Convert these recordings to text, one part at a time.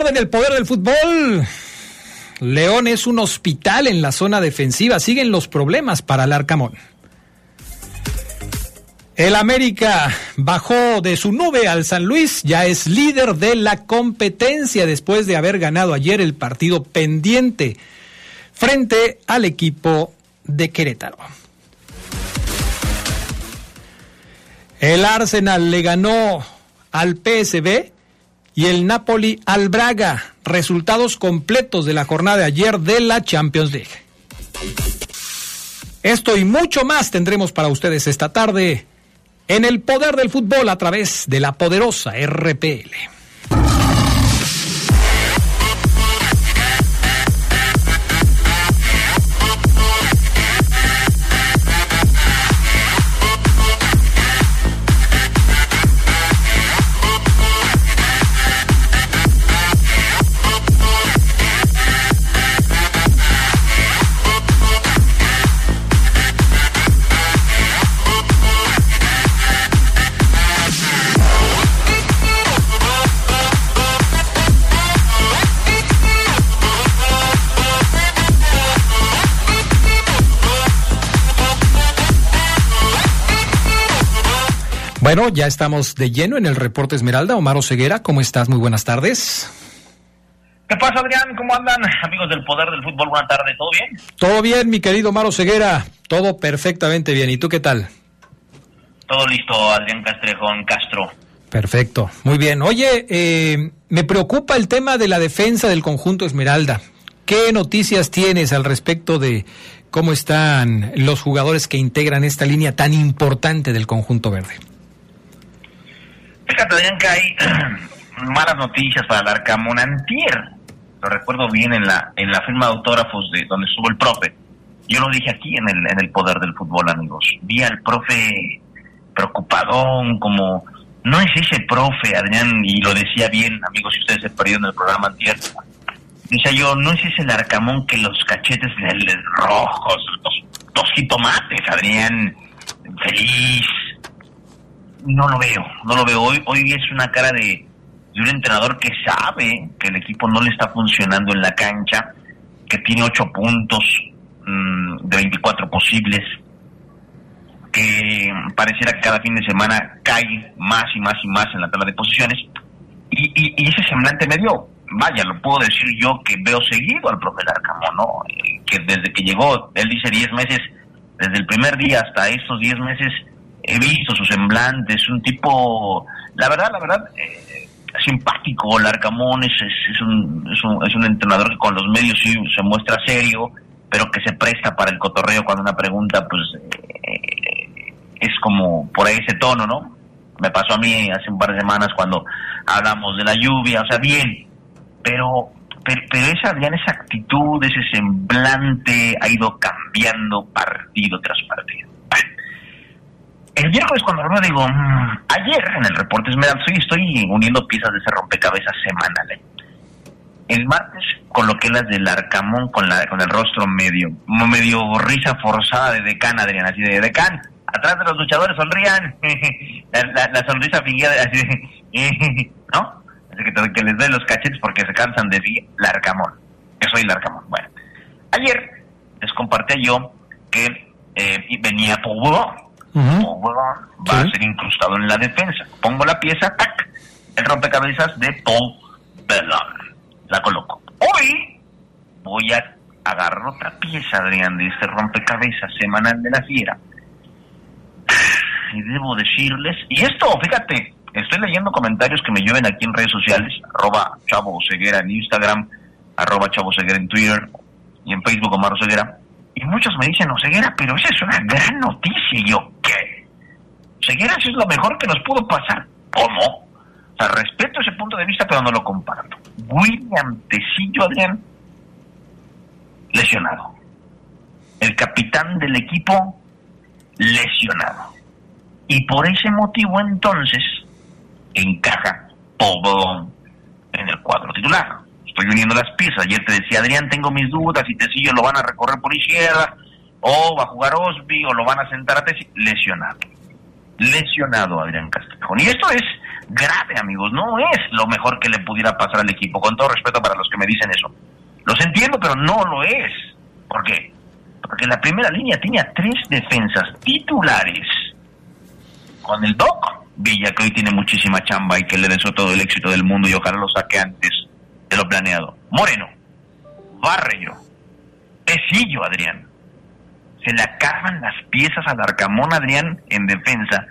Esta tarde en el poder del fútbol, León es un hospital en la zona defensiva. Siguen los problemas para el Arcamón. El América bajó de su nube al San Luis, ya es líder de la competencia después de haber ganado ayer el partido pendiente frente al equipo de Querétaro. El Arsenal le ganó al PSB y el Napoli al Braga. Resultados completos de la jornada de ayer de la Champions League. Esto y mucho más tendremos para ustedes esta tarde en el poder del fútbol a través de la poderosa RPL. Bueno, ya estamos de lleno en el reporte Esmeralda. Omar Ceguera, ¿cómo estás? Muy buenas tardes. ¿Qué pasa, Adrián? ¿Cómo andan, amigos del Poder del Fútbol? Buenas tardes, ¿todo bien? Todo bien, mi querido Omar Ceguera. Todo perfectamente bien. ¿Y tú qué tal? Todo listo, Adrián Castrejón Castro. Perfecto, muy bien. Oye, eh, me preocupa el tema de la defensa del conjunto Esmeralda. ¿Qué noticias tienes al respecto de cómo están los jugadores que integran esta línea tan importante del conjunto verde? Fíjate, Adrián, que hay malas noticias para el Arcamón Antier. Lo recuerdo bien en la en la firma de autógrafos de donde estuvo el profe. Yo lo dije aquí en el, en el poder del fútbol, amigos. Vi al profe preocupadón, como no es ese profe, Adrián, y lo decía bien, amigos, si ustedes se perdieron en el programa antier. Decía yo, no es ese el arcamón que los cachetes rojos, los, los jitomates, Adrián, feliz, no lo veo, no lo veo. Hoy, hoy es una cara de, un entrenador que sabe que el equipo no le está funcionando en la cancha, que tiene ocho puntos mm, de 24 posibles, que pareciera que cada fin de semana cae más y más y más en la tabla de posiciones. Y, y, ese semblante me dio, vaya, lo puedo decir yo que veo seguido al profe Larcamo, ¿no? Eh, que desde que llegó, él dice 10 meses, desde el primer día hasta estos 10 meses, he visto su semblante, es un tipo, la verdad, la verdad, eh, simpático, Larcamón es, es, un, es, un, es un entrenador que con los medios sí se muestra serio, pero que se presta para el cotorreo cuando una pregunta, pues, eh, es como por ese tono, ¿no? Me pasó a mí hace un par de semanas cuando hablamos de la lluvia, o sea, bien, pero pero, pero esa, esa actitud, ese semblante ha ido cambiando partido tras partido. El miércoles cuando lo digo, mm, ayer en el reporte Esmeralda, estoy, uniendo piezas de ese rompecabezas semanal. El martes coloqué las del Arcamón con, la, con el rostro medio, medio risa forzada de decán, Adrián, así de decán. Atrás de los luchadores sonrían. la, sonrisa fingida, así de, ¿no? Así que, que les dé los cachetes porque se cansan de decir Larcamón. Que soy Larcamón. Bueno, ayer les compartí yo que eh, venía Pogo va a ser incrustado en la defensa. Pongo la pieza, ¡tac! El rompecabezas de Paul. La coloco. Hoy voy a agarrar otra pieza, Adrián, de este rompecabezas semanal de la fiera. Y debo decirles, y esto, fíjate, estoy leyendo comentarios que me llueven aquí en redes sociales, arroba Chavo Ceguera en Instagram, arroba Chavo Ceguera en Twitter y en Facebook Omar Ceguera. Y muchos me dicen, no, Ceguera, pero esa es una gran noticia. Y yo, ¿qué? Ceguera, eso es lo mejor que nos pudo pasar. ¿Cómo? O sea, respeto ese punto de vista, pero no lo comparto. William Tecillo, Adrián, lesionado. El capitán del equipo, lesionado. Y por ese motivo, entonces, encaja todo en el cuadro titular estoy uniendo las piezas. Ayer te decía, Adrián, tengo mis dudas, si Tecillo lo van a recorrer por izquierda, o va a jugar Osby, o lo van a sentar a Tecillo, lesionado. lesionado Adrián Castrejón. Y esto es grave, amigos, no es lo mejor que le pudiera pasar al equipo, con todo respeto para los que me dicen eso. Los entiendo, pero no lo es. ¿Por qué? Porque la primera línea tenía tres defensas titulares. Con el Doc Villa, que hoy tiene muchísima chamba y que le deseo todo el éxito del mundo y ojalá lo saque antes de lo planeado. Moreno, Barreiro, Tecillo, Adrián. Se le acaban las piezas al Arcamón, Adrián, en defensa.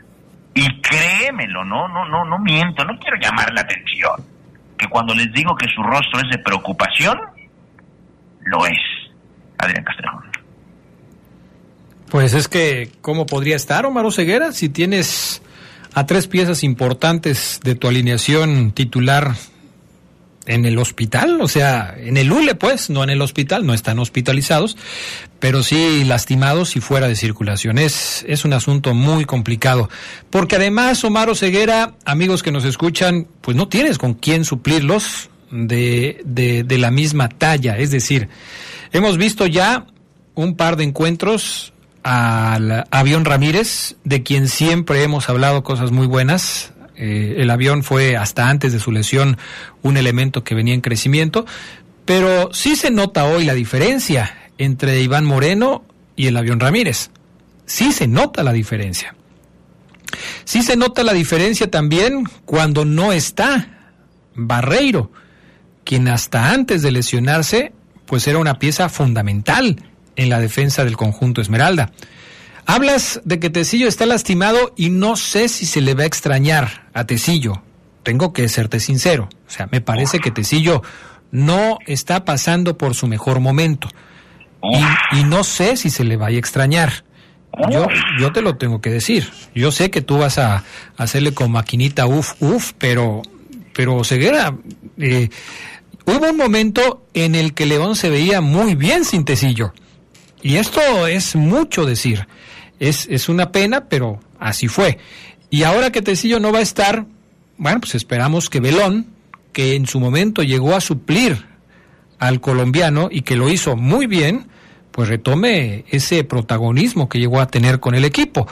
Y créemelo, no, no, no, no miento, no quiero llamar la atención. Que cuando les digo que su rostro es de preocupación, lo es, Adrián Castrejón. Pues es que, ¿cómo podría estar Omar Ceguera si tienes a tres piezas importantes de tu alineación titular en el hospital, o sea, en el ULE pues, no en el hospital, no están hospitalizados, pero sí lastimados y fuera de circulación. Es, es un asunto muy complicado, porque además, Omar Ceguera, amigos que nos escuchan, pues no tienes con quién suplirlos de, de, de la misma talla, es decir, hemos visto ya un par de encuentros al avión Ramírez, de quien siempre hemos hablado cosas muy buenas, eh, el avión fue hasta antes de su lesión un elemento que venía en crecimiento, pero sí se nota hoy la diferencia entre Iván Moreno y el avión Ramírez. Sí se nota la diferencia. Sí se nota la diferencia también cuando no está Barreiro, quien hasta antes de lesionarse, pues era una pieza fundamental en la defensa del conjunto Esmeralda. Hablas de que Tecillo está lastimado y no sé si se le va a extrañar a Tecillo. Tengo que serte sincero. O sea, me parece que Tecillo no está pasando por su mejor momento. Y, no sé si se le va a extrañar. Yo, yo te lo tengo que decir. Yo sé que tú vas a, hacerle con maquinita uf, uf, pero, pero Ceguera, eh, hubo un momento en el que León se veía muy bien sin Tecillo. Y esto es mucho decir. Es, es una pena, pero así fue. Y ahora que Tecillo no va a estar, bueno, pues esperamos que Belón, que en su momento llegó a suplir al colombiano y que lo hizo muy bien, pues retome ese protagonismo que llegó a tener con el equipo.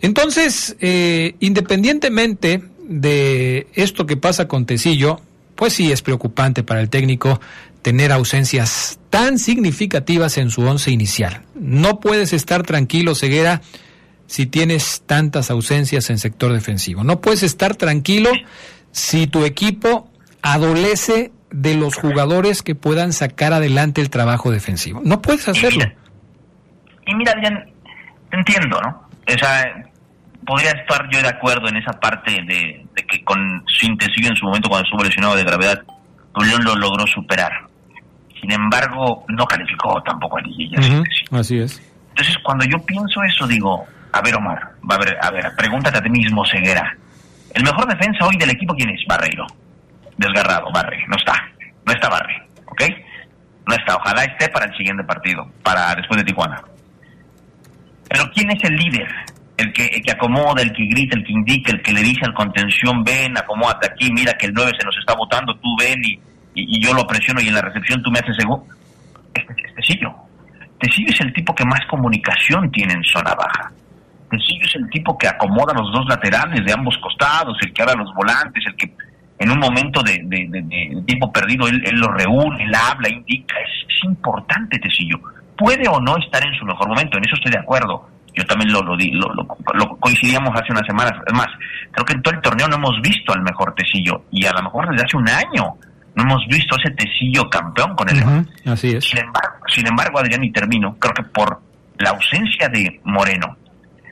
Entonces, eh, independientemente de esto que pasa con Tecillo, pues sí es preocupante para el técnico tener ausencias tan significativas en su once inicial. No puedes estar tranquilo, Ceguera, si tienes tantas ausencias en sector defensivo. No puedes estar tranquilo si tu equipo adolece de los jugadores que puedan sacar adelante el trabajo defensivo. No puedes hacerlo. Y mira, Adrián, entiendo, ¿no? O sea, podría estar yo de acuerdo en esa parte de, que con su intensivo en su momento cuando estuvo lesionado de gravedad, León lo logró superar. Sin embargo, no calificó tampoco a Liguilla. así es. Entonces, cuando yo pienso eso, digo, a ver, Omar, a ver, a ver, pregúntate a ti mismo, Ceguera. ¿El mejor defensa hoy del equipo quién es? Barreiro. Desgarrado, Barre. No está. No está Barre. ¿Ok? No está. Ojalá esté para el siguiente partido, para después de Tijuana. Pero ¿quién es el líder? El que, el que acomoda, el que grita, el que indica, el que le dice al contención, ven, acomódate aquí, mira que el 9 se nos está votando, tú ven y y, yo lo presiono y en la recepción tú me haces seguro. Este, Tecillo. Tecillo es el tipo que más comunicación tiene en zona baja. Tecillo es el tipo que acomoda los dos laterales de ambos costados, el que habla los volantes, el que en un momento de, tiempo perdido él, lo reúne, él habla, indica. Es, importante Tecillo. Puede o no estar en su mejor momento, en eso estoy de acuerdo. Yo también lo, lo, lo, coincidíamos hace unas semanas. Es más, creo que en todo el torneo no hemos visto al mejor Tecillo y a lo mejor desde hace un año no hemos visto ese tecillo campeón con el Así es. Sin embargo, sin embargo, Adrián, y termino, creo que por la ausencia de Moreno,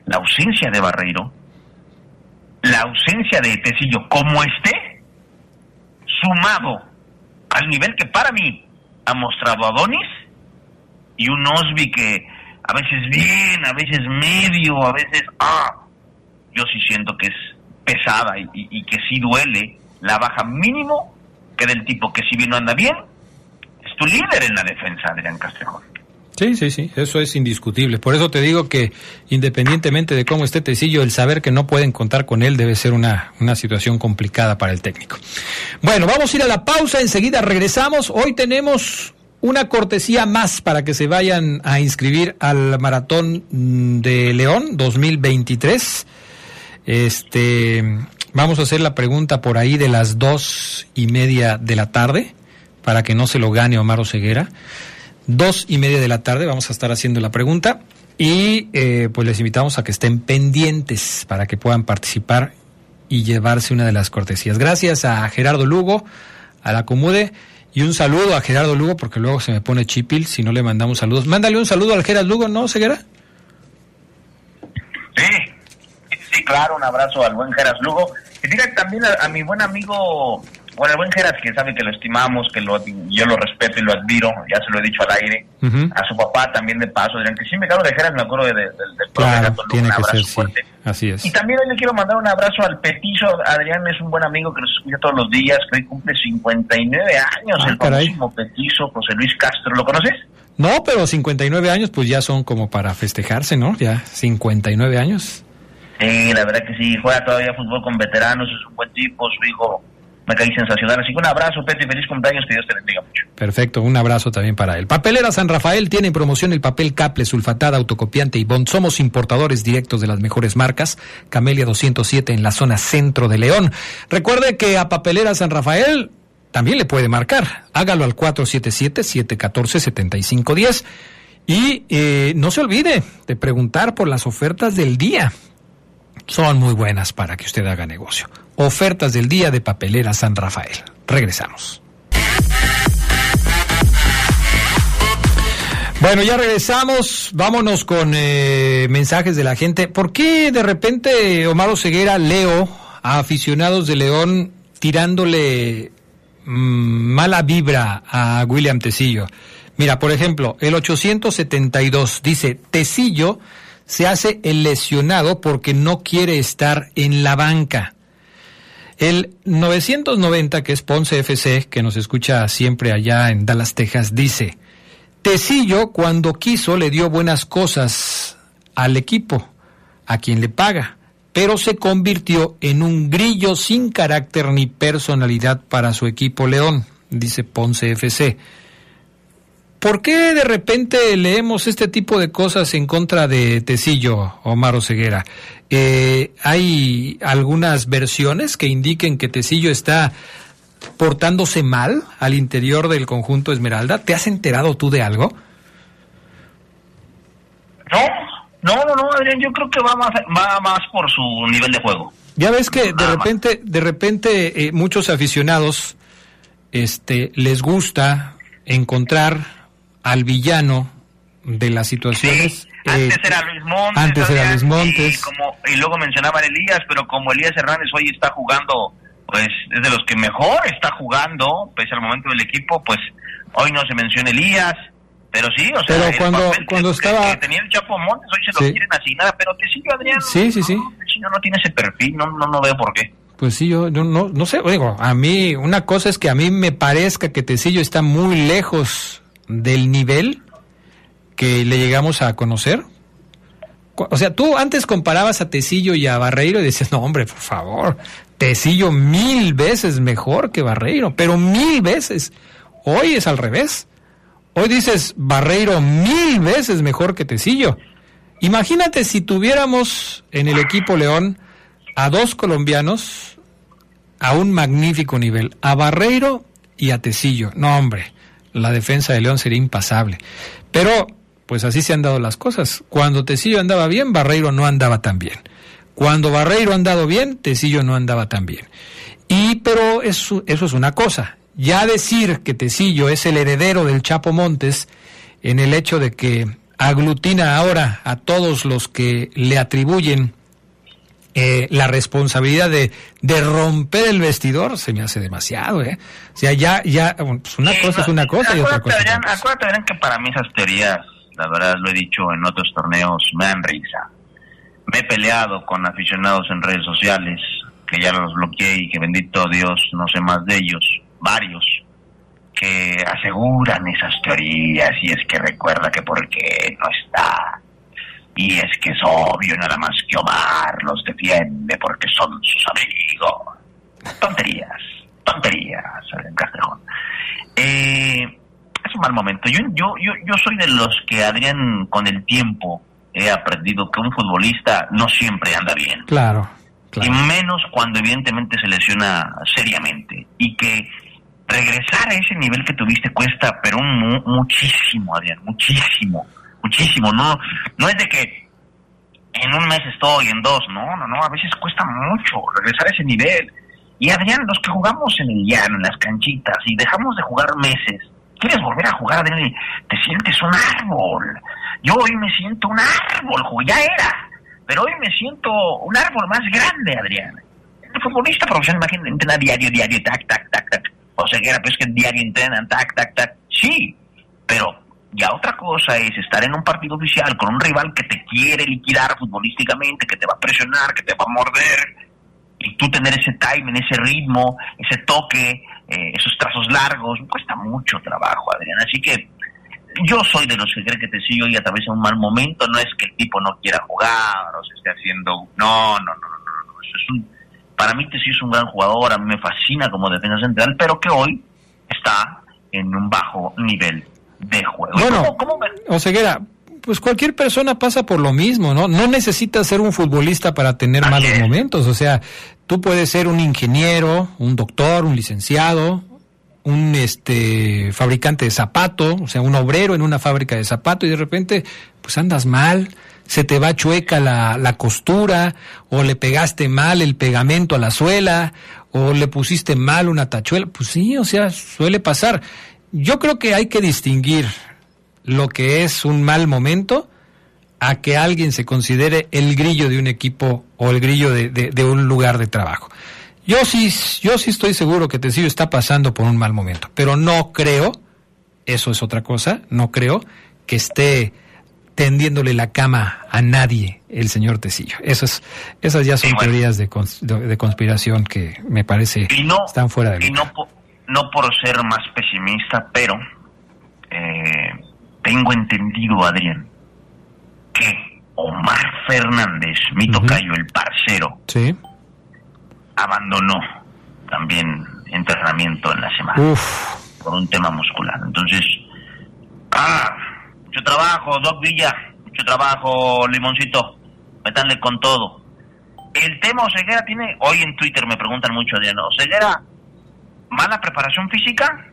la ausencia de Barreiro, la ausencia de Tecillo como esté, sumado al nivel que para mí ha mostrado Adonis y un Osby que a veces bien, a veces medio, a veces ah, yo sí siento que es pesada y, y que sí duele la baja mínimo que del tipo que si bien no anda bien, es tu líder en la defensa, Adrián Castrejón. Sí, sí, sí, eso es indiscutible. Por eso te digo que independientemente de cómo esté Tecillo, el saber que no pueden contar con él debe ser una, una situación complicada para el técnico. Bueno, vamos a ir a la pausa, enseguida regresamos. Hoy tenemos una cortesía más para que se vayan a inscribir al Maratón de León 2023. Este, vamos a hacer la pregunta por ahí de las dos y media de la tarde, para que no se lo gane Omar Ceguera. Dos y media de la tarde vamos a estar haciendo la pregunta y eh, pues les invitamos a que estén pendientes para que puedan participar y llevarse una de las cortesías. Gracias a Gerardo Lugo, a la Comude y un saludo a Gerardo Lugo porque luego se me pone chipil si no le mandamos saludos. Mándale un saludo al Gerardo Lugo, ¿no, Ceguera? Sí, claro, un abrazo al buen Geras Lugo. Y diga también a, mi buen amigo, bueno, el buen Geras, que sabe que lo estimamos, que lo, yo lo respeto y lo admiro, ya se lo he dicho al aire. A su papá también de paso, Adrián, que sí me claro de Geras, me acuerdo de, del claro, tiene que ser, fuerte. Así es. Y también hoy le quiero mandar un abrazo al petizo. Adrián es un buen amigo que nos escucha todos los días, que hoy cumple 59 años, ah, el famosísimo petizo, José Luis Castro. ¿Lo conoces? No, pero 59 años pues ya son como para festejarse, ¿no? Ya 59 años. Sí, la verdad que sí, juega todavía fútbol con veteranos, es un buen tipo, su hijo me caí sensacional. Así que un abrazo, Peti, feliz cumpleaños, que Dios te bendiga mucho. Perfecto, un abrazo también para él. Papelera San Rafael tiene en promoción el papel Caple, sulfatada, autocopiante y bond. Somos importadores directos de las mejores marcas. Camelia 207 en la zona centro de León. Recuerde que a Papelera San Rafael también le puede marcar. Hágalo al 477-714-7510. Y eh, no se olvide de preguntar por las ofertas del día. Son muy buenas para que usted haga negocio. Ofertas del día de Papelera San Rafael. Regresamos. Bueno, ya regresamos. Vámonos con eh, mensajes de la gente. ¿Por qué de repente Omar Ceguera leo a aficionados de León tirándole Mm, mala vibra a William Tecillo. Mira, por ejemplo, el 872 dice, Tecillo se hace el lesionado porque no quiere estar en la banca. El 990, que es Ponce FC, que nos escucha siempre allá en Dallas, Texas, dice, Tecillo cuando quiso le dio buenas cosas al equipo, a quien le paga pero se convirtió en un grillo sin carácter ni personalidad para su equipo León, dice Ponce FC. ¿Por qué de repente leemos este tipo de cosas en contra de Tecillo, Omar Ceguera? Eh, ¿Hay algunas versiones que indiquen que Tecillo está portándose mal al interior del conjunto Esmeralda? ¿Te has enterado tú de algo? No, no, no, no, Adrián, yo creo que va más, va más por su nivel de juego. Ya ves que de repente, de repente eh, muchos aficionados, este, les gusta encontrar al villano de las situaciones. antes eh, era Luis Montes. Antes era Luis Montes. Y, como, y luego mencionaban Elías, pero como Elías Hernández hoy está jugando, pues es de los que mejor está jugando, pese al momento del equipo, pues hoy no se menciona Elías. Pero sí, o sea, pero cuando, cuando estaba... tenía el Chapo Montes, hoy se lo quieren asignada, pero Tecillo Adrián... Sí, sí, sí. No, no tiene ese perfil, no, no, no veo por qué. Pues sí, yo, no, no sé, digo, a mí, una cosa es que a mí me parezca que Tecillo está muy lejos del nivel que le llegamos a conocer. O sea, tú antes comparabas a Tecillo y a Barreiro y decías, no, hombre, por favor, Tecillo mil veces mejor que Barreiro, pero mil veces. Hoy es al revés. Hoy dices Barreiro mil veces mejor que Tecillo. Imagínate si tuviéramos en el equipo León a dos colombianos a un magnífico nivel, a Barreiro y a Tecillo. No, hombre, la defensa de León sería impasable. Pero, pues así se han dado las cosas. Cuando Tecillo andaba bien, Barreiro no andaba tan bien. Cuando Barreiro ha andado bien, Tecillo no andaba tan bien. Y, pero eso, eso es una cosa. Ya decir que Tecillo es el heredero del Chapo Montes en el hecho de que aglutina ahora a todos los que le atribuyen eh, la responsabilidad de, de, romper el vestidor se me hace demasiado, ¿eh? O sea, ya, ya, pues una cosa es una cosa y otra cosa. Adrián, acuérdate, que para mí esas teorías, la verdad lo he dicho en otros torneos, me dan risa. Me he peleado con aficionados en redes sociales, que ya los bloqueé y que bendito Dios no sé más de ellos varios que aseguran esas teorías y es que recuerda que porque no está y es que es obvio nada más que Omar los defiende porque son sus amigos. Tonterías, tonterías, en Castrejón. Eh, es un mal momento. Yo, yo, yo, yo soy de los que, Adrián, con el tiempo he aprendido que un futbolista no siempre anda bien. Claro. y menos cuando evidentemente se lesiona seriamente. Y que regresar a ese nivel que tuviste cuesta, pero un, muchísimo, Adrián, muchísimo, muchísimo. No, no es de que en un mes estoy, en dos, no, no, no, a veces cuesta mucho regresar a ese nivel. Y Adrián, los que jugamos en el llano, en las canchitas, y dejamos de jugar meses, quieres volver a jugar, Adrián, te sientes un árbol. Yo hoy me siento un árbol, ya era, pero hoy me siento un árbol más grande, Adrián. El futbolista profesional, imagínate, entrena diario, diario, tac, tac, tac, tac. O sea, que era pues que diario entrenan, tac, tac, tac. Sí, pero ya otra cosa es estar en un partido oficial con un rival que te quiere liquidar futbolísticamente, que te va a presionar, que te va a morder, y tú tener ese timing, ese ritmo, ese toque, eh, esos trazos largos, cuesta mucho trabajo, Adrián. Así que yo soy de los que cree que te sigo y a través de un mal momento, no es que el tipo no quiera jugar o se esté haciendo, no, no, no, no, no, eso es un, para mí Tesillo es un gran jugador, a mí me fascina como defensa central, pero que hoy está en un bajo nivel de juego. Bueno, ¿Cómo, Oseguera, pues cualquier persona pasa por lo mismo, ¿no? No necesitas ser un futbolista para tener malos momentos, o sea, tú puedes ser un ingeniero, un doctor, un licenciado, un este fabricante de zapato, o sea, un obrero en una fábrica de zapato y de repente pues andas mal, se te va chueca la, la costura o le pegaste mal el pegamento a la suela o le pusiste mal una tachuela, pues sí, o sea, suele pasar. Yo creo que hay que distinguir lo que es un mal momento a que alguien se considere el grillo de un equipo o el grillo de, de, un lugar de trabajo. Yo sí, yo sí estoy seguro que Tecillo está pasando por un mal momento, pero no creo, eso es otra cosa, no creo que esté tendiéndole la cama a nadie el señor Tecillo. Eso es, esas ya son teorías de, de, conspiración que me parece están fuera de Y no, no por ser más pesimista, pero eh, tengo entendido, Adrián, que Omar Fernández, mi tocayo, el parcero, sí. abandonó también entrenamiento en la semana por un tema muscular. Entonces, ah, mucho trabajo, Doc Villa, mucho trabajo, Limoncito, metanle con todo. El tema Oseguera tiene, hoy en Twitter me preguntan mucho, Adrián, Oseguera, ¿mala preparación física?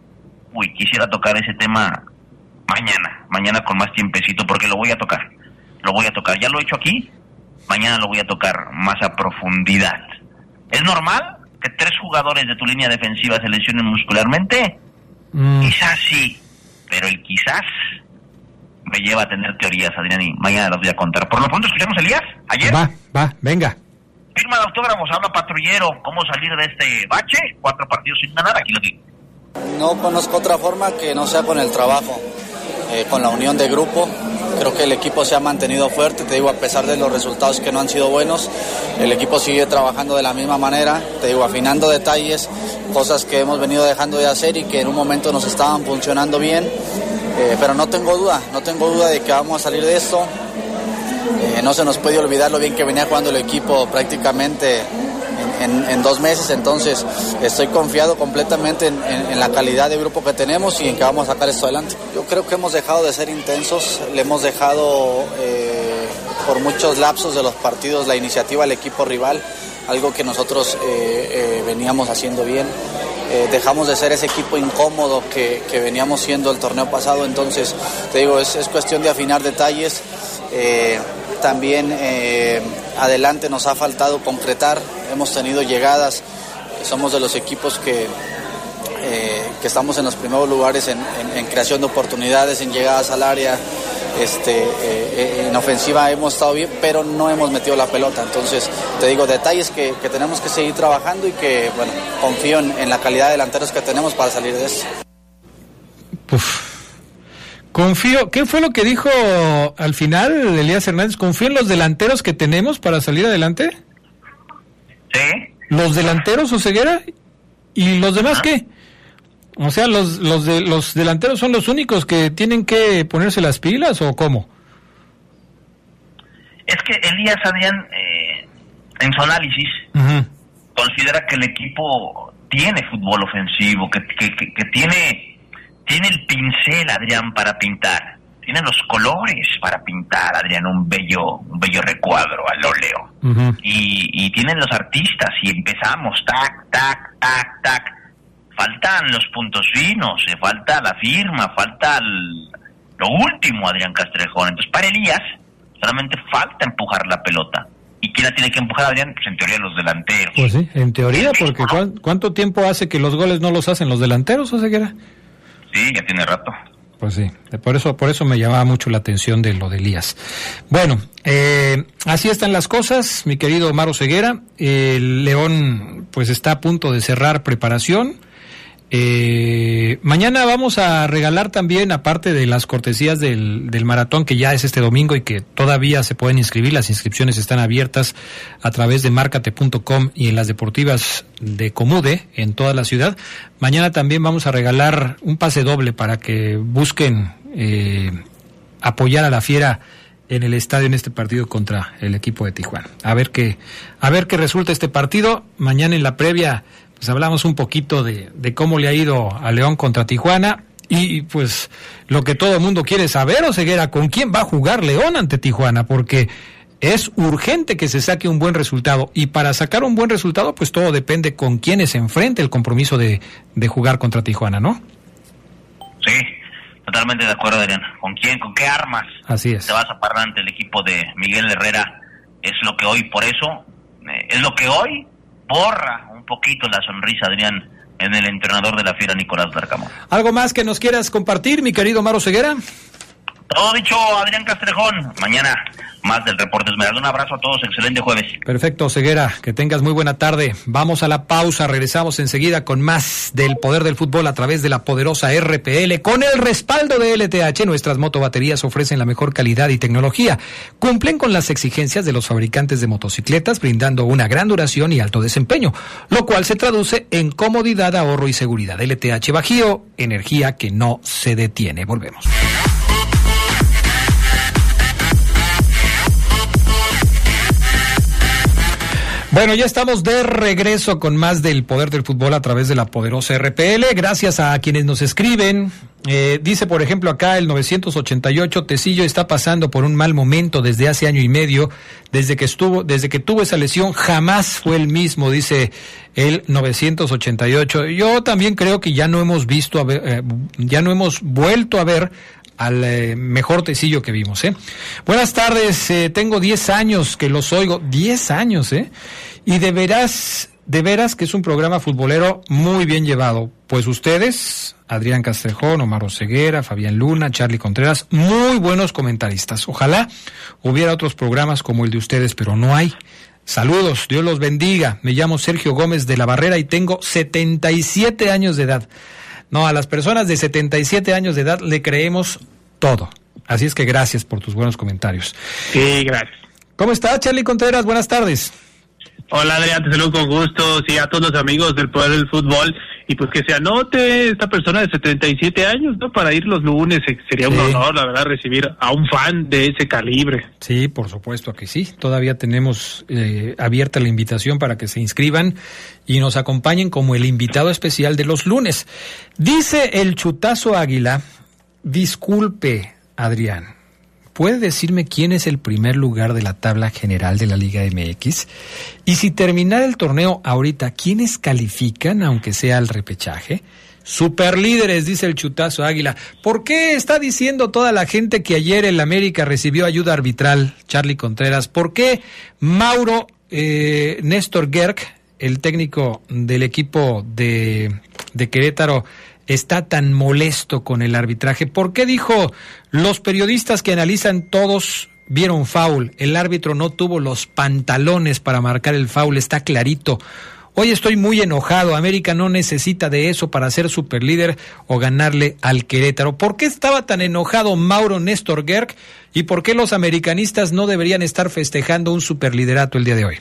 Uy, quisiera tocar ese tema mañana, mañana con más tiempecito, porque lo voy a tocar, lo voy a tocar. Ya lo he hecho aquí, mañana lo voy a tocar más a profundidad. ¿Es normal que tres jugadores de tu línea defensiva se lesionen muscularmente? Mm. Quizás sí, pero el quizás me lleva a tener teorías, Adrián, y mañana las voy a contar. Por lo pronto, escuchamos Elías, ayer. Va, va, venga. Firma de autógrafos, habla patrullero, cómo salir de este bache, cuatro partidos sin ganar, aquí lo digo. No conozco otra forma que no sea con el trabajo. Eh, con la unión de grupo. Creo que el equipo se ha mantenido fuerte, te digo, a pesar de los resultados que no han sido buenos, el equipo sigue trabajando de la misma manera, te digo, afinando detalles, cosas que hemos venido dejando de hacer y que en un momento nos estaban funcionando bien, eh, pero no tengo duda, no tengo duda de que vamos a salir de esto. Eh, no se nos puede olvidar lo bien que venía jugando el equipo prácticamente en, dos meses, entonces estoy confiado completamente en, la calidad de grupo que tenemos y en que vamos a sacar esto adelante. Yo creo que hemos dejado de ser intensos, le hemos dejado eh, por muchos lapsos de los partidos la iniciativa al equipo rival, algo que nosotros eh, veníamos haciendo bien. dejamos de ser ese equipo incómodo que, veníamos siendo el torneo pasado, entonces te digo, es cuestión de afinar detalles. También adelante nos ha faltado concretar, hemos tenido llegadas, somos de los equipos que, eh, que estamos en los primeros lugares en, creación de oportunidades, en llegadas al área, este, eh, eh, en ofensiva hemos estado bien, pero no hemos metido la pelota. Entonces, te digo, detalles que, tenemos que seguir trabajando y que, bueno, confío en, la calidad de delanteros que tenemos para salir de eso. Confío, ¿qué fue lo que dijo al final Elías Hernández? ¿Confío en los delanteros que tenemos para salir adelante? Sí. ¿Los delanteros o ceguera? ¿Y los demás qué? O sea, los, los, de, los delanteros son los únicos que tienen que ponerse las pilas o cómo? Es que Elías Adrián, eh, en su análisis, considera que el equipo tiene fútbol ofensivo, que, que, que tiene tiene el pincel, Adrián, para pintar. tiene los colores para pintar, Adrián, un bello, un bello recuadro al óleo. y, y tienen los artistas y empezamos, tac, tac, tac, tac. Faltan los puntos finos, se falta la firma, falta lo último, Adrián Castrejón. Entonces, para Elías, solamente falta empujar la pelota. ¿Y quién la tiene que empujar, Adrián? Pues en teoría los delanteros. Pues sí, en teoría, porque ¿cuánto tiempo hace que los goles no los hacen los delanteros, o sea, Sí, ya tiene rato. Pues sí, por eso, por eso me llamaba mucho la atención de lo de Elías. Bueno, eh, así están las cosas, mi querido Maro Ceguera. El León, pues está a punto de cerrar preparación. Eh, mañana vamos a regalar también, aparte de las cortesías del, maratón, que ya es este domingo y que todavía se pueden inscribir, las inscripciones están abiertas a través de marcate.com y en las deportivas de Comude, en toda la ciudad. Mañana también vamos a regalar un pase doble para que busquen eh, apoyar a la fiera en el estadio en este partido contra el equipo de Tijuana. A ver qué, a ver qué resulta este partido. Mañana en la previa pues hablamos un poquito de, cómo le ha ido a León contra Tijuana y pues lo que todo el mundo quiere saber, o Ceguera, con quién va a jugar León ante Tijuana, porque es urgente que se saque un buen resultado y para sacar un buen resultado pues todo depende con quiénes se enfrente el compromiso de, de jugar contra Tijuana, ¿no? Sí, totalmente de acuerdo, Adrián. ¿Con quién, con qué armas Así es. te vas a parar ante el equipo de Miguel Herrera? Es lo que hoy, por eso, eh, es lo que hoy borra poquito la sonrisa, Adrián, en el entrenador de la Fiera, Nicolás Larcamón. ¿Algo más que nos quieras compartir, mi querido Maro Ceguera? Todo dicho, Adrián Castrejón. Mañana más del Reporte Esmeralda. Un abrazo a todos, excelente jueves. Perfecto, Ceguera, que tengas muy buena tarde. Vamos a la pausa, regresamos enseguida con más del poder del fútbol a través de la poderosa RPL. Con el respaldo de LTH, nuestras motobaterías ofrecen la mejor calidad y tecnología. Cumplen con las exigencias de los fabricantes de motocicletas, brindando una gran duración y alto desempeño, lo cual se traduce en comodidad, ahorro y seguridad. LTH Bajío, energía que no se detiene. Volvemos. Bueno, ya estamos de regreso con más del poder del fútbol a través de la poderosa RPL. Gracias a quienes nos escriben. Eh, dice, por ejemplo, acá el 988, Tecillo está pasando por un mal momento desde hace año y medio. Desde que estuvo, desde que tuvo esa lesión, jamás fue el mismo, dice el 988. Yo también creo que ya no hemos visto, a ver, eh, ya no hemos vuelto a ver al eh, mejor tecillo que vimos. ¿eh? Buenas tardes, eh, tengo 10 años que los oigo, 10 años, ¿eh? Y de veras, de veras que es un programa futbolero muy bien llevado. Pues ustedes, Adrián Castrejón, Omar Ceguera, Fabián Luna, Charlie Contreras, muy buenos comentaristas. Ojalá hubiera otros programas como el de ustedes, pero no hay. Saludos, Dios los bendiga. Me llamo Sergio Gómez de la Barrera y tengo 77 años de edad. No, a las personas de 77 años de edad le creemos todo. Así es que gracias por tus buenos comentarios. Sí, gracias. ¿Cómo está Charlie Contreras? Buenas tardes. Hola Adrián, te saludo con gusto, sí, a todos los amigos del Poder del Fútbol y pues que se anote esta persona de 77 años, ¿no? Para ir los lunes, eh, sería un honor, la verdad, recibir a un fan de ese calibre. Sí, por supuesto que sí, todavía tenemos eh, abierta la invitación para que se inscriban y nos acompañen como el invitado especial de los lunes. Dice el chutazo Águila, disculpe Adrián, ¿Puede decirme quién es el primer lugar de la tabla general de la Liga MX? Y si terminara el torneo ahorita, ¿quiénes califican, aunque sea al repechaje? Superlíderes, dice el chutazo Águila. ¿Por qué está diciendo toda la gente que ayer el América recibió ayuda arbitral, Charlie Contreras? ¿Por qué Mauro eh, Néstor Gerg, el técnico del equipo de, de Querétaro, está tan molesto con el arbitraje? ¿Por qué dijo los periodistas que analizan todos vieron foul? El árbitro no tuvo los pantalones para marcar el foul, está clarito. Hoy estoy muy enojado. América no necesita de eso para ser superlíder o ganarle al Querétaro. ¿Por qué estaba tan enojado Mauro Néstor Gerg y por qué los americanistas no deberían estar festejando un superliderato el día de hoy?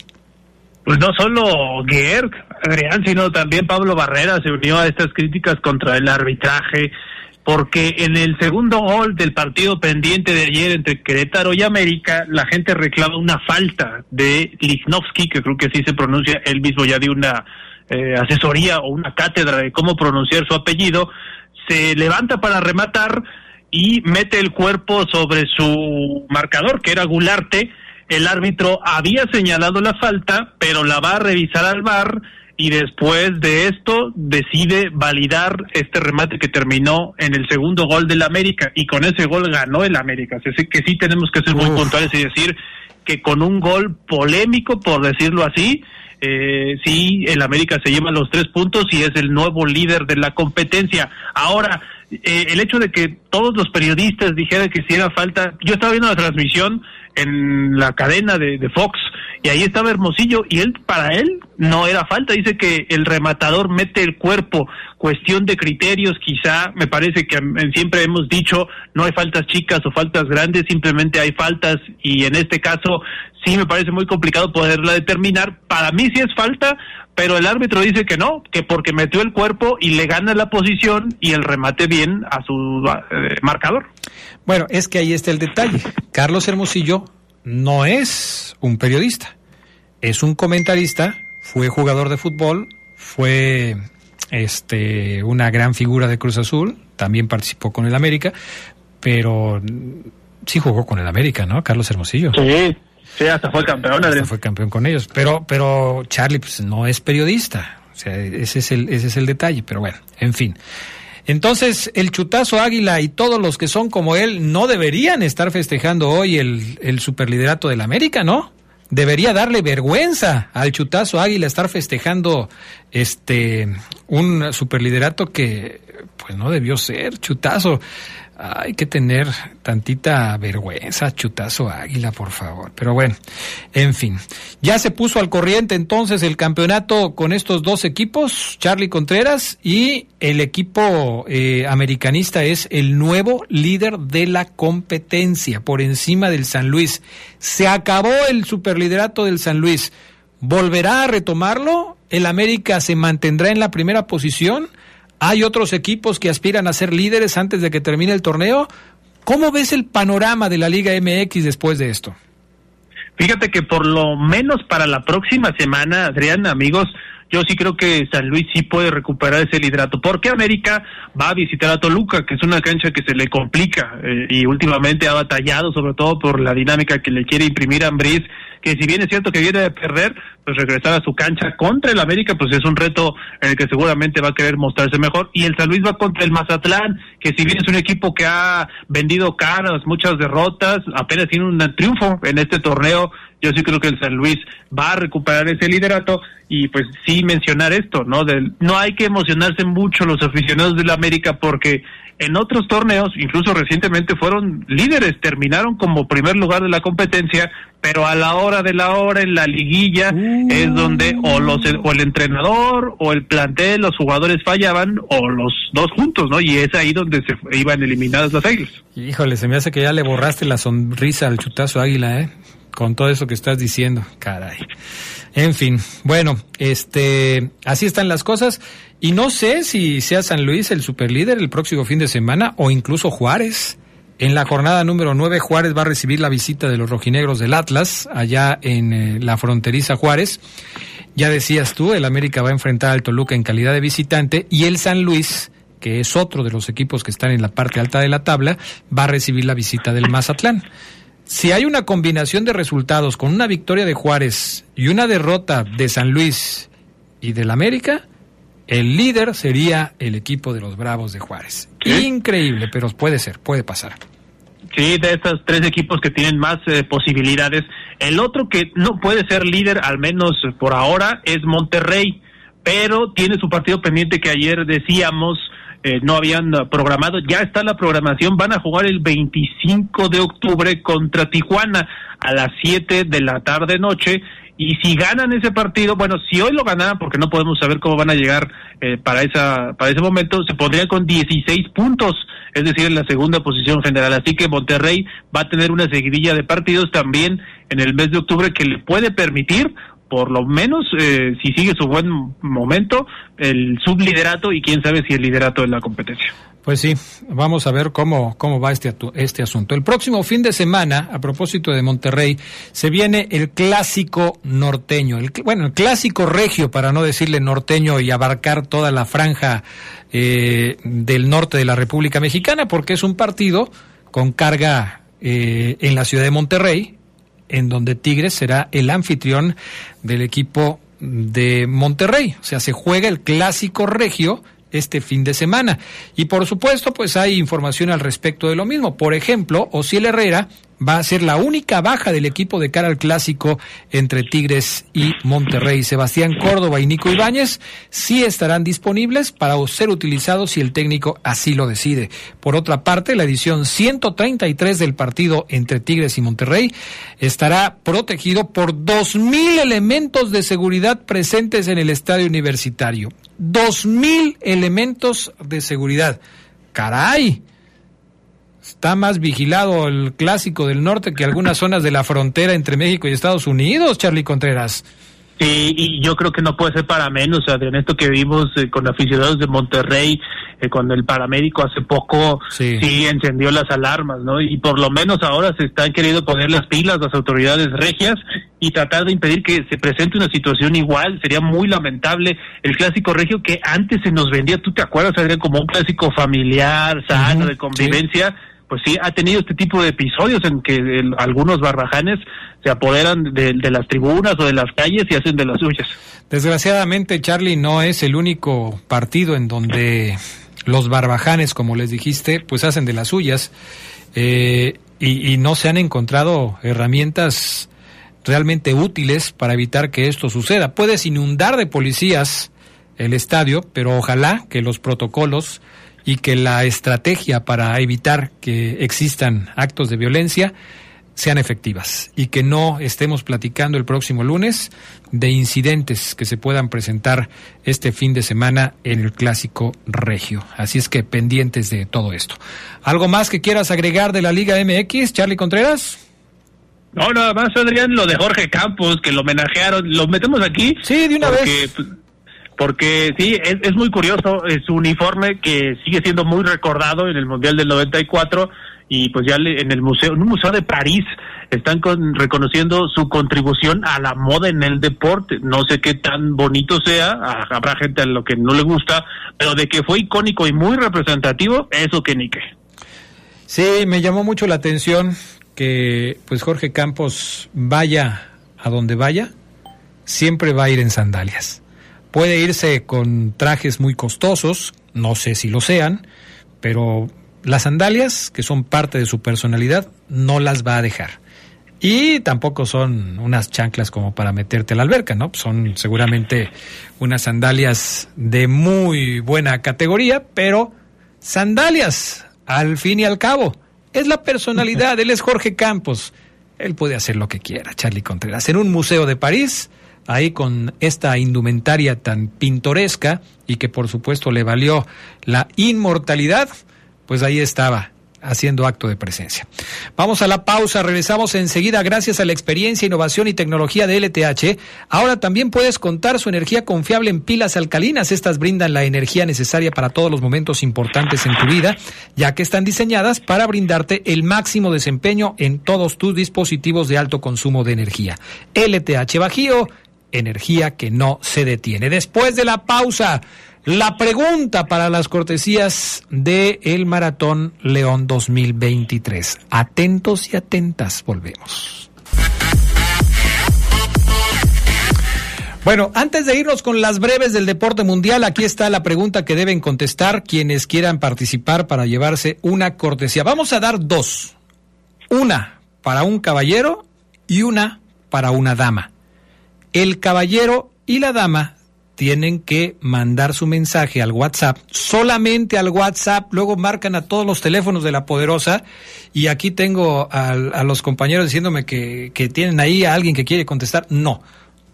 Pues no solo Adrián, sino también Pablo Barrera se unió a estas críticas contra el arbitraje, porque en el segundo gol del partido pendiente de ayer entre Querétaro y América, la gente reclama una falta de Lichnowsky, que creo que así se pronuncia, él mismo ya dio una eh, asesoría o una cátedra de cómo pronunciar su apellido, se levanta para rematar y mete el cuerpo sobre su marcador, que era Gularte. El árbitro había señalado la falta, pero la va a revisar al bar y después de esto decide validar este remate que terminó en el segundo gol del América y con ese gol ganó el América. Así que sí tenemos que ser muy puntuales y decir que con un gol polémico, por decirlo así, eh, sí, el América se lleva los tres puntos y es el nuevo líder de la competencia. Ahora, eh, el hecho de que todos los periodistas dijeran que si era falta, yo estaba viendo la transmisión en la cadena de, Fox y ahí estaba Hermosillo y él para él no era falta dice que el rematador mete el cuerpo cuestión de criterios quizá me parece que siempre hemos dicho no hay faltas chicas o faltas grandes simplemente hay faltas y en este caso sí me parece muy complicado poderla determinar para mí sí es falta pero el árbitro dice que no, que porque metió el cuerpo y le gana la posición y el remate bien a su eh, marcador. Bueno, es que ahí está el detalle. Carlos Hermosillo no es un periodista, es un comentarista, fue jugador de fútbol, fue este una gran figura de Cruz Azul, también participó con el América, pero sí jugó con el América, ¿no? Carlos Hermosillo. Sí, sí, hasta fue campeón. Hasta fue campeón con ellos, pero pero Charlie pues no es periodista, o sea, ese es el ese es el detalle, pero bueno, en fin. Entonces, el chutazo Águila y todos los que son como él no deberían estar festejando hoy el, el superliderato del América, ¿no? Debería darle vergüenza al chutazo Águila estar festejando este un superliderato que pues no debió ser, chutazo. Hay que tener tantita vergüenza, chutazo águila, por favor. Pero bueno, en fin. Ya se puso al corriente entonces el campeonato con estos dos equipos, Charlie Contreras y el equipo eh, americanista es el nuevo líder de la competencia por encima del San Luis. Se acabó el superliderato del San Luis. ¿Volverá a retomarlo? ¿El América se mantendrá en la primera posición? ¿Hay otros equipos que aspiran a ser líderes antes de que termine el torneo? ¿Cómo ves el panorama de la Liga MX después de esto? Fíjate que por lo menos para la próxima semana, Adrián, amigos, yo sí creo que San Luis sí puede recuperar ese liderato, porque América va a visitar a Toluca, que es una cancha que se le complica eh, y últimamente ha batallado, sobre todo por la dinámica que le quiere imprimir a Ambriz, que si bien es cierto que viene de perder, pues regresar a su cancha contra el América, pues es un reto en el que seguramente va a querer mostrarse mejor. Y el San Luis va contra el Mazatlán, que si bien es un equipo que ha vendido caras, muchas derrotas, apenas tiene un triunfo en este torneo, yo sí creo que el San Luis va a recuperar ese liderato y pues sí mencionar esto, ¿no? Del, no hay que emocionarse mucho los aficionados del América porque en otros torneos, incluso recientemente fueron líderes, terminaron como primer lugar de la competencia, pero a la hora de la hora en la liguilla es donde o los o el entrenador o el plantel, los jugadores fallaban o los dos juntos, ¿no? Y es ahí donde se iban eliminadas las águilas. Híjole, se me hace que ya le borraste la sonrisa al chutazo águila, ¿eh? Con todo eso que estás diciendo, caray. En fin, bueno, este, así están las cosas. Y no sé si sea San Luis el superlíder el próximo fin de semana o incluso Juárez. En la jornada número 9, Juárez va a recibir la visita de los rojinegros del Atlas, allá en eh, la fronteriza Juárez. Ya decías tú, el América va a enfrentar al Toluca en calidad de visitante y el San Luis, que es otro de los equipos que están en la parte alta de la tabla, va a recibir la visita del Mazatlán. Si hay una combinación de resultados con una victoria de Juárez y una derrota de San Luis y del América, el líder sería el equipo de los Bravos de Juárez. Increíble, pero puede ser, puede pasar. Sí, de estos tres equipos que tienen más eh, posibilidades. El otro que no puede ser líder, al menos por ahora, es Monterrey, pero tiene su partido pendiente que ayer decíamos eh, no habían programado. Ya está la programación. Van a jugar el 25 de octubre contra Tijuana a las 7 de la tarde noche. Y si ganan ese partido, bueno, si hoy lo ganan, porque no podemos saber cómo van a llegar eh, para esa para ese momento, se pondrían con 16 puntos, es decir, en la segunda posición general. Así que Monterrey va a tener una seguidilla de partidos también en el mes de octubre que le puede permitir por lo menos, eh, si sigue su buen momento, el subliderato y quién sabe si el liderato de la competencia. Pues sí, vamos a ver cómo, cómo va este, este asunto. El próximo fin de semana, a propósito de Monterrey, se viene el clásico norteño, el, bueno, el clásico regio, para no decirle norteño y abarcar toda la franja eh, del norte de la República Mexicana, porque es un partido con carga eh, en la ciudad de Monterrey, en donde Tigres será el anfitrión del equipo de Monterrey. O sea, se juega el clásico regio este fin de semana. Y por supuesto, pues hay información al respecto de lo mismo. Por ejemplo, Osiel Herrera va a ser la única baja del equipo de cara al clásico entre Tigres y Monterrey. Sebastián Córdoba y Nico Ibáñez sí estarán disponibles para ser utilizados si el técnico así lo decide. Por otra parte, la edición 133 del partido entre Tigres y Monterrey estará protegido por 2.000 elementos de seguridad presentes en el estadio universitario. 2.000 elementos de seguridad. ¡Caray! Está más vigilado el clásico del norte que algunas zonas de la frontera entre México y Estados Unidos, Charlie Contreras. Sí, y yo creo que no puede ser para menos, Adrián, esto que vimos eh, con aficionados de Monterrey, eh, con el paramédico hace poco, sí. encendió las alarmas, ¿no? Y por lo menos ahora se están queriendo poner las pilas las autoridades regias y tratar de impedir que se presente una situación igual, sería muy lamentable el clásico regio que antes se nos vendía, tú te acuerdas, Adrián, como un clásico familiar, sano, de convivencia pues sí ha tenido este tipo de episodios en que algunos barrajanes se apoderan de, las tribunas o de las calles y hacen de las suyas. Desgraciadamente, Charlie, no es el único partido en donde los barbajanes, como les dijiste, pues hacen de las suyas eh, y no se han encontrado herramientas realmente útiles para evitar que esto suceda. Puedes inundar de policías el estadio, pero ojalá que los protocolos y que la estrategia para evitar que existan actos de violencia sean efectivas y que no estemos platicando el próximo lunes de incidentes que se puedan presentar este fin de semana en el clásico regio. Así es que pendientes de todo esto. ¿Algo más que quieras agregar de la Liga MX, Charlie Contreras? No, nada más, Adrián, lo de Jorge Campos, que lo homenajearon. ¿Lo metemos aquí? Sí, de una vez. Pues, porque sí, es, es muy curioso es su uniforme que sigue siendo muy recordado en el Mundial del 94 y pues ya en el museo, en un museo de París están con, reconociendo su contribución a la moda en el deporte. No sé qué tan bonito sea, habrá gente a lo que no le gusta, pero de que fue icónico y muy representativo, eso que ni qué. Sí, me llamó mucho la atención que pues Jorge Campos vaya a donde vaya, siempre va a ir en sandalias. Puede irse con trajes muy costosos, no sé si lo sean, pero las sandalias, que son parte de su personalidad, no las va a dejar. Y tampoco son unas chanclas como para meterte a la alberca, ¿no? Son seguramente unas sandalias de muy buena categoría, pero sandalias, al fin y al cabo. Es la personalidad, él es Jorge Campos. Él puede hacer lo que quiera, Charlie Contreras. En un museo de París, ahí con esta indumentaria tan pintoresca y que por supuesto le valió la inmortalidad, pues ahí estaba haciendo acto de presencia. Vamos a la pausa, regresamos enseguida gracias a la experiencia, innovación y tecnología de LTH. Ahora también puedes contar su energía confiable en pilas alcalinas. Estas brindan la energía necesaria para todos los momentos importantes en tu vida, ya que están diseñadas para brindarte el máximo desempeño en todos tus dispositivos de alto consumo de energía. LTH Bajío energía que no se detiene. Después de la pausa, la pregunta para las cortesías de el Maratón León 2023. Atentos y atentas, volvemos. Bueno, antes de irnos con las breves del deporte mundial, aquí está la pregunta que deben contestar quienes quieran participar para llevarse una cortesía. Vamos a dar dos. Una para un caballero y una para una dama el caballero y la dama tienen que mandar su mensaje al WhatsApp, solamente al WhatsApp, luego marcan a todos los teléfonos de la poderosa y aquí tengo a, a los compañeros diciéndome que, que tienen ahí a alguien que quiere contestar. No,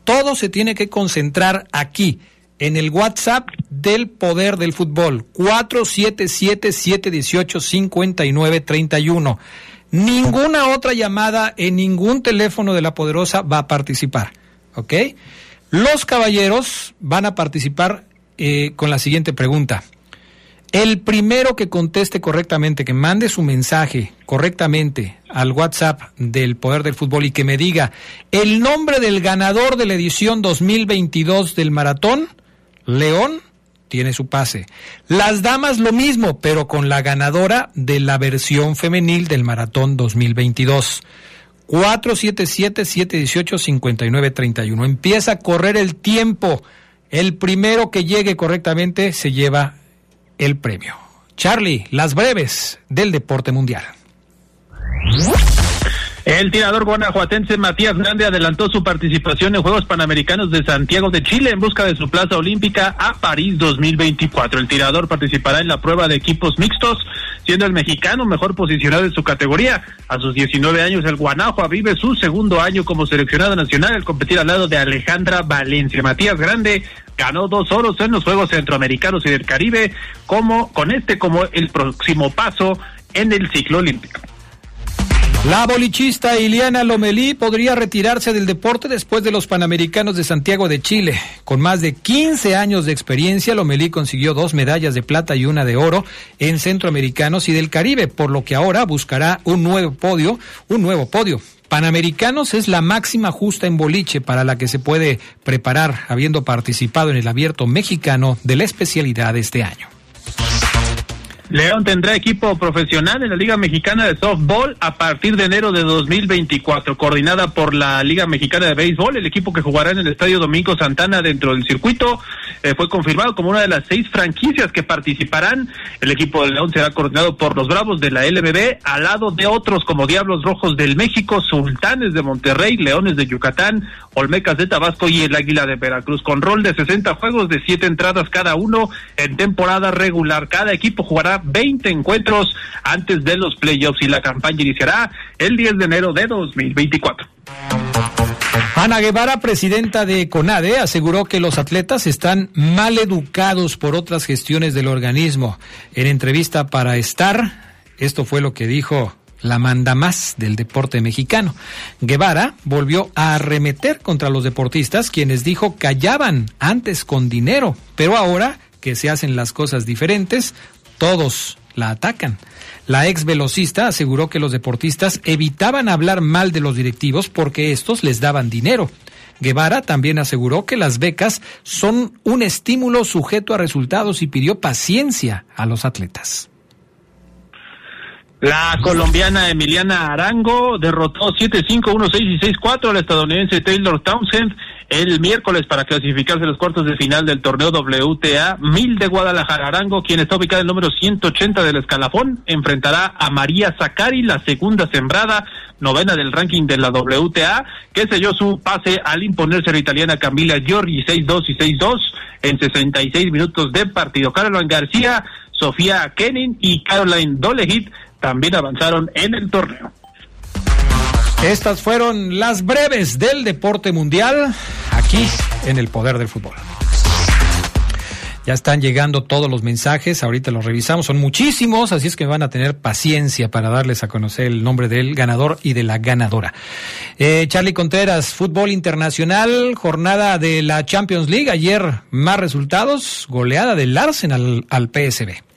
todo se tiene que concentrar aquí, en el WhatsApp del Poder del Fútbol, 477-718-5931. Ninguna otra llamada en ningún teléfono de la poderosa va a participar. ¿Ok? Los caballeros van a participar eh, con la siguiente pregunta. El primero que conteste correctamente, que mande su mensaje correctamente al WhatsApp del Poder del Fútbol y que me diga el nombre del ganador de la edición 2022 del maratón, León tiene su pase. Las damas lo mismo, pero con la ganadora de la versión femenil del maratón 2022. 477-718-5931. Empieza a correr el tiempo. El primero que llegue correctamente se lleva el premio. Charlie, las breves del deporte mundial. El tirador guanajuatense Matías Grande adelantó su participación en Juegos Panamericanos de Santiago de Chile en busca de su plaza olímpica a París 2024. El tirador participará en la prueba de equipos mixtos, siendo el mexicano mejor posicionado en su categoría. A sus 19 años, el Guanajua vive su segundo año como seleccionado nacional al competir al lado de Alejandra Valencia. Matías Grande ganó dos oros en los Juegos Centroamericanos y del Caribe, como con este como el próximo paso en el ciclo olímpico. La bolichista Iliana Lomelí podría retirarse del deporte después de los Panamericanos de Santiago de Chile. Con más de 15 años de experiencia, Lomelí consiguió dos medallas de plata y una de oro en Centroamericanos y del Caribe, por lo que ahora buscará un nuevo podio, un nuevo podio. Panamericanos es la máxima justa en boliche para la que se puede preparar, habiendo participado en el abierto mexicano de la especialidad este año. León tendrá equipo profesional en la Liga Mexicana de Softball a partir de enero de 2024, coordinada por la Liga Mexicana de Béisbol. El equipo que jugará en el Estadio Domingo Santana dentro del circuito eh, fue confirmado como una de las seis franquicias que participarán. El equipo de León será coordinado por los Bravos de la LBB, al lado de otros como Diablos Rojos del México, Sultanes de Monterrey, Leones de Yucatán, Olmecas de Tabasco y el Águila de Veracruz, con rol de 60 juegos de 7 entradas cada uno en temporada regular. Cada equipo jugará 20 encuentros antes de los playoffs y la campaña iniciará el 10 de enero de 2024. Ana Guevara, presidenta de CONADE, aseguró que los atletas están mal educados por otras gestiones del organismo. En entrevista para Star, esto fue lo que dijo la manda más del deporte mexicano. Guevara volvió a arremeter contra los deportistas, quienes dijo callaban antes con dinero, pero ahora que se hacen las cosas diferentes, todos la atacan. La ex velocista aseguró que los deportistas evitaban hablar mal de los directivos porque estos les daban dinero. Guevara también aseguró que las becas son un estímulo sujeto a resultados y pidió paciencia a los atletas. La colombiana Emiliana Arango derrotó 7-5, 1-6 y 6-4 al estadounidense Taylor Townsend el miércoles para clasificarse los cuartos de final del torneo WTA. Mil de Guadalajara Arango, quien está ubicada en el número 180 del escalafón, enfrentará a María Zacari, la segunda sembrada, novena del ranking de la WTA, que selló su pase al imponerse a la italiana Camila Giorgi 6-2 y 6-2 en 66 minutos de partido. Caroline García, Sofía Kenin y Caroline Dolehit también avanzaron en el torneo. Estas fueron las breves del deporte mundial aquí en el Poder del Fútbol. Ya están llegando todos los mensajes, ahorita los revisamos, son muchísimos, así es que van a tener paciencia para darles a conocer el nombre del ganador y de la ganadora. Eh, Charlie Contreras, fútbol internacional, jornada de la Champions League, ayer más resultados, goleada del Arsenal al PSB.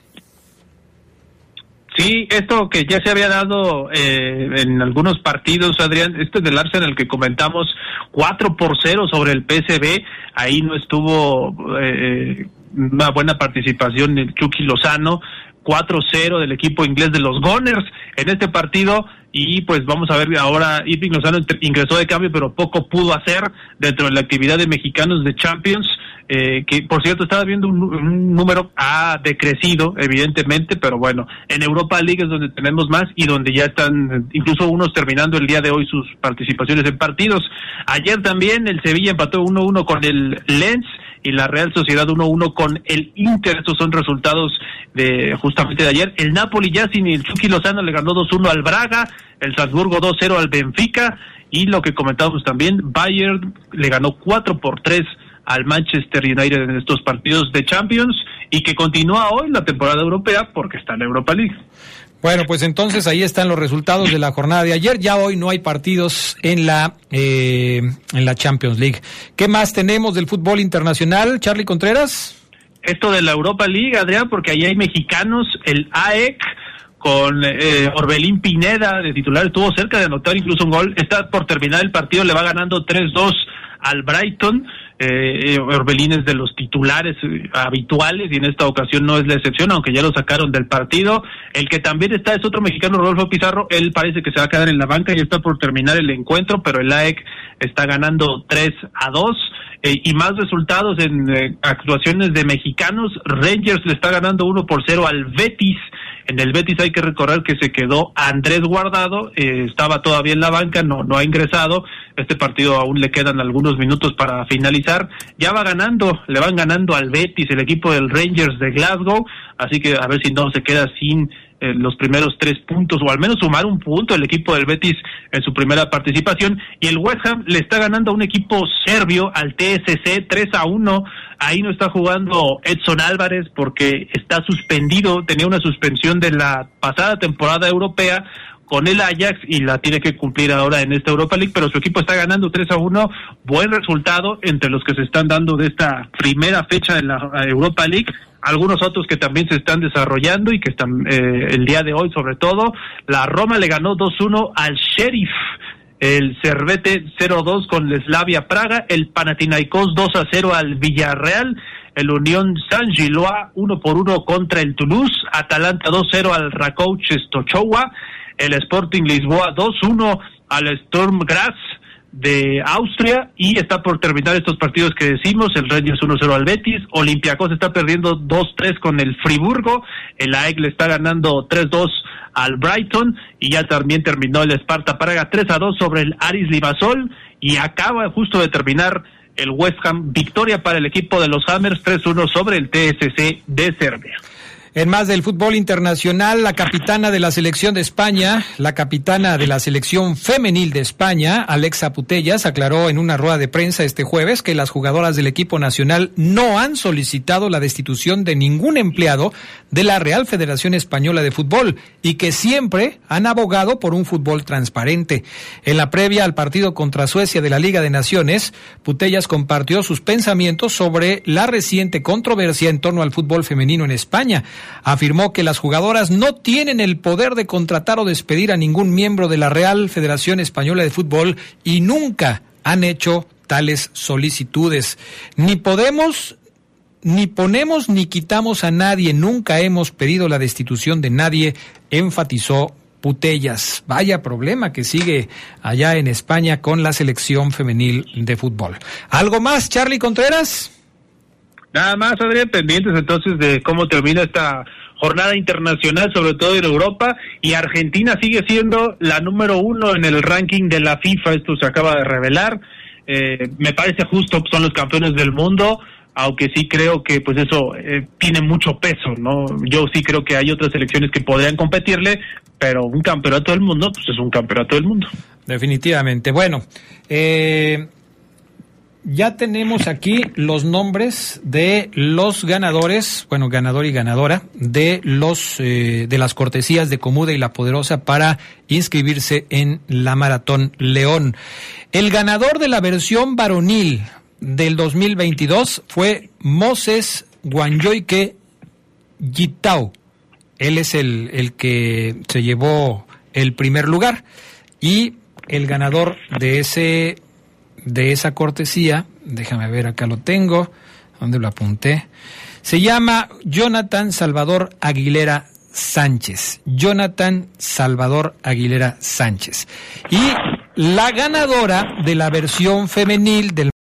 Sí, esto que ya se había dado eh, en algunos partidos, Adrián, este del Arsenal que comentamos, 4 por 0 sobre el PSB, ahí no estuvo eh, una buena participación el Chucky Lozano, 4-0 del equipo inglés de los Gunners en este partido y pues vamos a ver ahora Irving Lozano ingresó de cambio pero poco pudo hacer dentro de la actividad de mexicanos de Champions eh, que por cierto estaba viendo un, número ha decrecido evidentemente pero bueno en Europa League es donde tenemos más y donde ya están incluso unos terminando el día de hoy sus participaciones en partidos. Ayer también el Sevilla empató 1-1 con el Lens y la Real Sociedad 1-1 con el Inter. Estos son resultados de justamente de ayer. El Napoli ya sin el Chucky Lozano le ganó 2-1 al Braga, el Salzburgo 2-0 al Benfica y lo que comentábamos también, Bayern le ganó 4 por 3 al Manchester United en estos partidos de Champions y que continúa hoy la temporada europea porque está en Europa League. Bueno, pues entonces ahí están los resultados de la jornada de ayer. Ya hoy no hay partidos en la eh, en la Champions League. ¿Qué más tenemos del fútbol internacional, Charlie Contreras? esto de la Europa League, Adrián, porque ahí hay mexicanos, el AEC con eh, Orbelín Pineda de titular, estuvo cerca de anotar incluso un gol, está por terminar el partido, le va ganando 3-2 al Brighton, eh, Orbelín es de los titulares eh, habituales y en esta ocasión no es la excepción, aunque ya lo sacaron del partido. El que también está es otro mexicano, Rodolfo Pizarro, él parece que se va a quedar en la banca y está por terminar el encuentro, pero el AEC está ganando 3 a 2. Eh, y más resultados en eh, actuaciones de mexicanos. Rangers le está ganando 1 por 0 al Betis. En el Betis hay que recordar que se quedó Andrés Guardado, eh, estaba todavía en la banca, no, no ha ingresado. Este partido aún le quedan algunos minutos para finalizar. Ya va ganando, le van ganando al Betis, el equipo del Rangers de Glasgow. Así que a ver si no se queda sin eh, los primeros tres puntos o al menos sumar un punto el equipo del Betis en su primera participación. Y el West Ham le está ganando a un equipo serbio al TSC 3 a 1 ahí no está jugando Edson Álvarez porque está suspendido. Tenía una suspensión de la pasada temporada europea con el Ajax y la tiene que cumplir ahora en esta Europa League, pero su equipo está ganando 3 a 1, buen resultado entre los que se están dando de esta primera fecha de la Europa League. Algunos otros que también se están desarrollando y que están eh, el día de hoy sobre todo. La Roma le ganó 2-1 al Sheriff. El Cervete 0-2 con la Slavia Praga, el Panathinaikos 2-0 al Villarreal, el Unión San Giloa 1 por 1 contra el Toulouse, Atalanta 2-0 al Rakouch Stochowa, el Sporting Lisboa 2-1 al Storm Graz, de Austria y está por terminar estos partidos que decimos, el Rangers 1-0 al Betis, Olympiacos está perdiendo 2-3 con el Friburgo, el AEG le está ganando 3-2 al Brighton y ya también terminó el Sparta Praga 3-2 sobre el Aris Limassol y acaba justo de terminar el West Ham, victoria para el equipo de los Hammers 3-1 sobre el TSC de Serbia. En más del fútbol internacional, la capitana de la selección de España, la capitana de la selección femenil de España, Alexa Putellas, aclaró en una rueda de prensa este jueves que las jugadoras del equipo nacional no han solicitado la destitución de ningún empleado de la Real Federación Española de Fútbol y que siempre han abogado por un fútbol transparente. En la previa al partido contra Suecia de la Liga de Naciones, Putellas compartió sus pensamientos sobre la reciente controversia en torno al fútbol femenino en España afirmó que las jugadoras no tienen el poder de contratar o despedir a ningún miembro de la Real Federación Española de Fútbol y nunca han hecho tales solicitudes. Ni podemos ni ponemos ni quitamos a nadie, nunca hemos pedido la destitución de nadie, enfatizó Putellas. Vaya problema que sigue allá en España con la selección femenil de fútbol. ¿Algo más, Charlie Contreras? Nada más, Adrián, pendientes entonces de cómo termina esta jornada internacional, sobre todo en Europa, y Argentina sigue siendo la número uno en el ranking de la FIFA, esto se acaba de revelar, eh, me parece justo, son los campeones del mundo, aunque sí creo que pues eso eh, tiene mucho peso, ¿no? Yo sí creo que hay otras selecciones que podrían competirle, pero un campeonato del mundo, pues es un campeonato del mundo. Definitivamente. Bueno, eh, ya tenemos aquí los nombres de los ganadores, bueno, ganador y ganadora de los eh, de las cortesías de Comuda y La Poderosa para inscribirse en la Maratón León. El ganador de la versión varonil del 2022 fue Moses Guanyoike Gitao. Él es el, el que se llevó el primer lugar y el ganador de ese de esa cortesía, déjame ver, acá lo tengo, donde lo apunté, se llama Jonathan Salvador Aguilera Sánchez. Jonathan Salvador Aguilera Sánchez. Y la ganadora de la versión femenil del